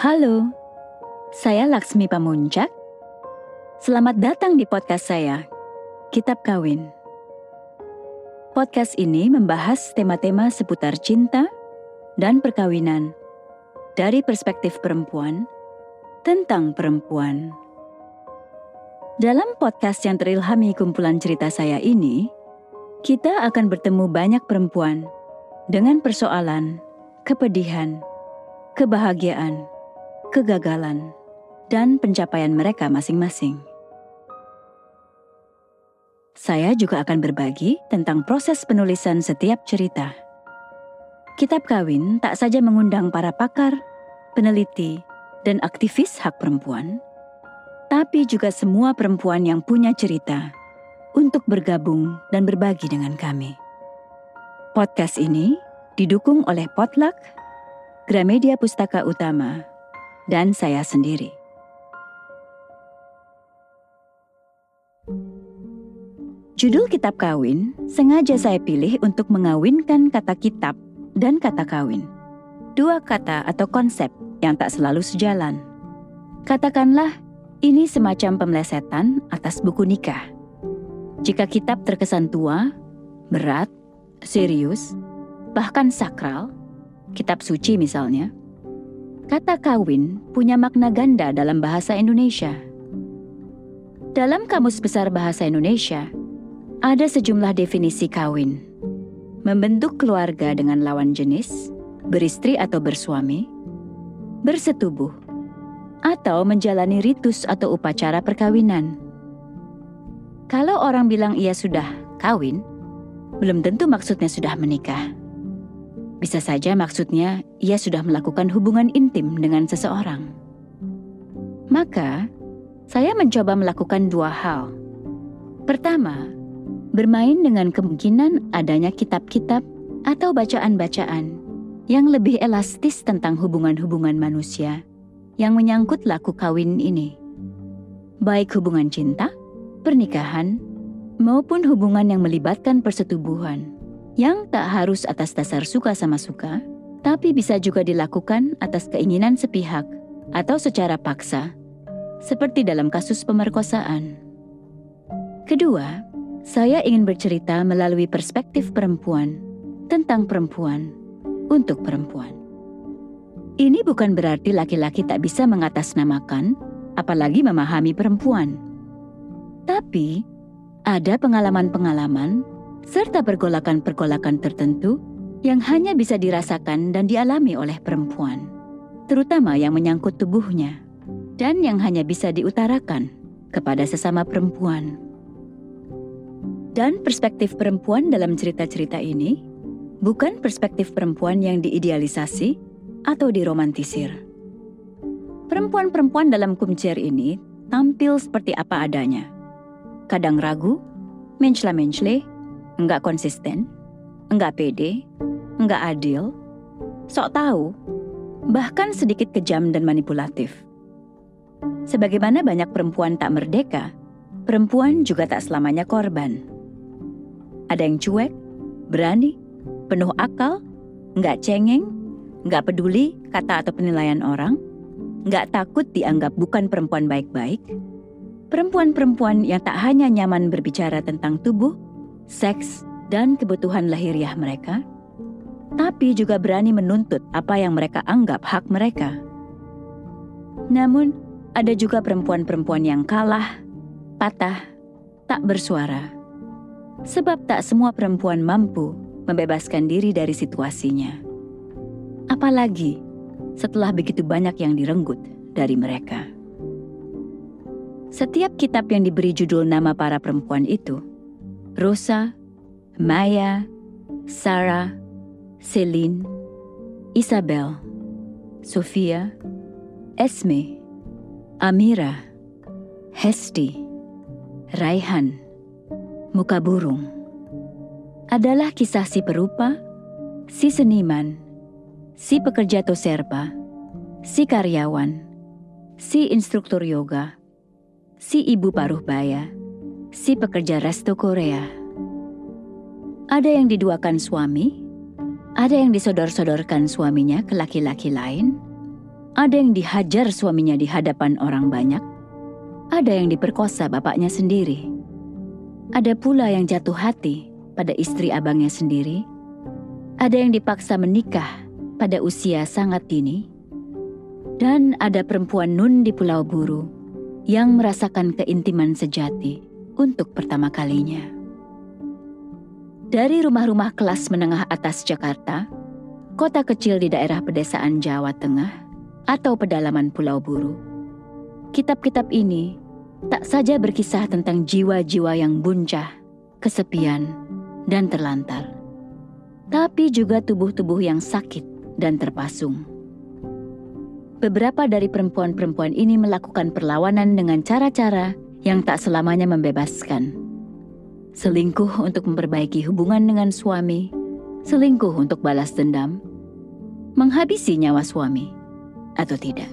Halo, saya Laksmi Pamuncak. Selamat datang di podcast saya, Kitab Kawin. Podcast ini membahas tema-tema seputar cinta dan perkawinan dari perspektif perempuan tentang perempuan. Dalam podcast yang terilhami kumpulan cerita saya ini, kita akan bertemu banyak perempuan dengan persoalan, kepedihan, kebahagiaan, kegagalan, dan pencapaian mereka masing-masing. Saya juga akan berbagi tentang proses penulisan setiap cerita. Kitab Kawin tak saja mengundang para pakar, peneliti, dan aktivis hak perempuan, tapi juga semua perempuan yang punya cerita untuk bergabung dan berbagi dengan kami. Podcast ini didukung oleh Potluck, Gramedia Pustaka Utama, dan saya sendiri. Judul kitab kawin sengaja saya pilih untuk mengawinkan kata kitab dan kata kawin. Dua kata atau konsep yang tak selalu sejalan. Katakanlah, ini semacam pemlesetan atas buku nikah. Jika kitab terkesan tua, berat, serius, bahkan sakral, kitab suci misalnya, Kata kawin punya makna ganda dalam bahasa Indonesia. Dalam Kamus Besar Bahasa Indonesia, ada sejumlah definisi kawin. Membentuk keluarga dengan lawan jenis, beristri atau bersuami, bersetubuh, atau menjalani ritus atau upacara perkawinan. Kalau orang bilang ia sudah kawin, belum tentu maksudnya sudah menikah. Bisa saja maksudnya ia sudah melakukan hubungan intim dengan seseorang. Maka, saya mencoba melakukan dua hal. Pertama, bermain dengan kemungkinan adanya kitab-kitab atau bacaan-bacaan yang lebih elastis tentang hubungan-hubungan manusia yang menyangkut laku kawin ini. Baik hubungan cinta, pernikahan, maupun hubungan yang melibatkan persetubuhan yang tak harus atas dasar suka sama suka, tapi bisa juga dilakukan atas keinginan sepihak atau secara paksa, seperti dalam kasus pemerkosaan. Kedua, saya ingin bercerita melalui perspektif perempuan tentang perempuan untuk perempuan. Ini bukan berarti laki-laki tak bisa mengatasnamakan, apalagi memahami perempuan. Tapi, ada pengalaman-pengalaman serta pergolakan-pergolakan tertentu yang hanya bisa dirasakan dan dialami oleh perempuan, terutama yang menyangkut tubuhnya, dan yang hanya bisa diutarakan kepada sesama perempuan. Dan perspektif perempuan dalam cerita-cerita ini bukan perspektif perempuan yang diidealisasi atau diromantisir. Perempuan-perempuan dalam kumcer ini tampil seperti apa adanya. Kadang ragu, mencela-mencele, enggak konsisten, enggak pede, enggak adil, sok tahu, bahkan sedikit kejam dan manipulatif. Sebagaimana banyak perempuan tak merdeka, perempuan juga tak selamanya korban. Ada yang cuek, berani, penuh akal, enggak cengeng, enggak peduli kata atau penilaian orang, enggak takut dianggap bukan perempuan baik-baik, perempuan-perempuan yang tak hanya nyaman berbicara tentang tubuh, seks, dan kebutuhan lahiriah mereka, tapi juga berani menuntut apa yang mereka anggap hak mereka. Namun, ada juga perempuan-perempuan yang kalah, patah, tak bersuara. Sebab tak semua perempuan mampu membebaskan diri dari situasinya. Apalagi setelah begitu banyak yang direnggut dari mereka. Setiap kitab yang diberi judul nama para perempuan itu Rosa, Maya, Sarah, Celine, Isabel, Sofia, Esme, Amira, Hesti, Raihan, Muka Burung. Adalah kisah si perupa, si seniman, si pekerja toserba, si karyawan, si instruktur yoga, si ibu paruh baya, si pekerja resto Korea. Ada yang diduakan suami, ada yang disodor-sodorkan suaminya ke laki-laki lain, Ada yang dihajar suaminya di hadapan orang banyak, ada yang diperkosa bapaknya sendiri. Ada pula yang jatuh hati pada istri abangnya sendiri. Ada yang dipaksa menikah pada usia sangat dini. Dan ada perempuan nun di Pulau Buru yang merasakan keintiman sejati untuk pertama kalinya. Dari rumah-rumah kelas menengah atas Jakarta, kota kecil di daerah pedesaan Jawa Tengah, atau pedalaman Pulau Buru. Kitab-kitab ini tak saja berkisah tentang jiwa-jiwa yang buncah, kesepian, dan terlantar, tapi juga tubuh-tubuh yang sakit dan terpasung. Beberapa dari perempuan-perempuan ini melakukan perlawanan dengan cara-cara yang tak selamanya membebaskan. Selingkuh untuk memperbaiki hubungan dengan suami, selingkuh untuk balas dendam, menghabisi nyawa suami atau tidak.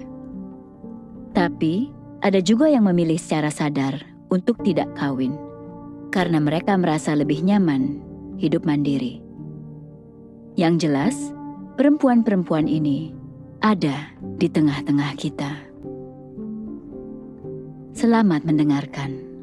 Tapi ada juga yang memilih secara sadar untuk tidak kawin karena mereka merasa lebih nyaman hidup mandiri. Yang jelas, perempuan-perempuan ini ada di tengah-tengah kita. Selamat mendengarkan.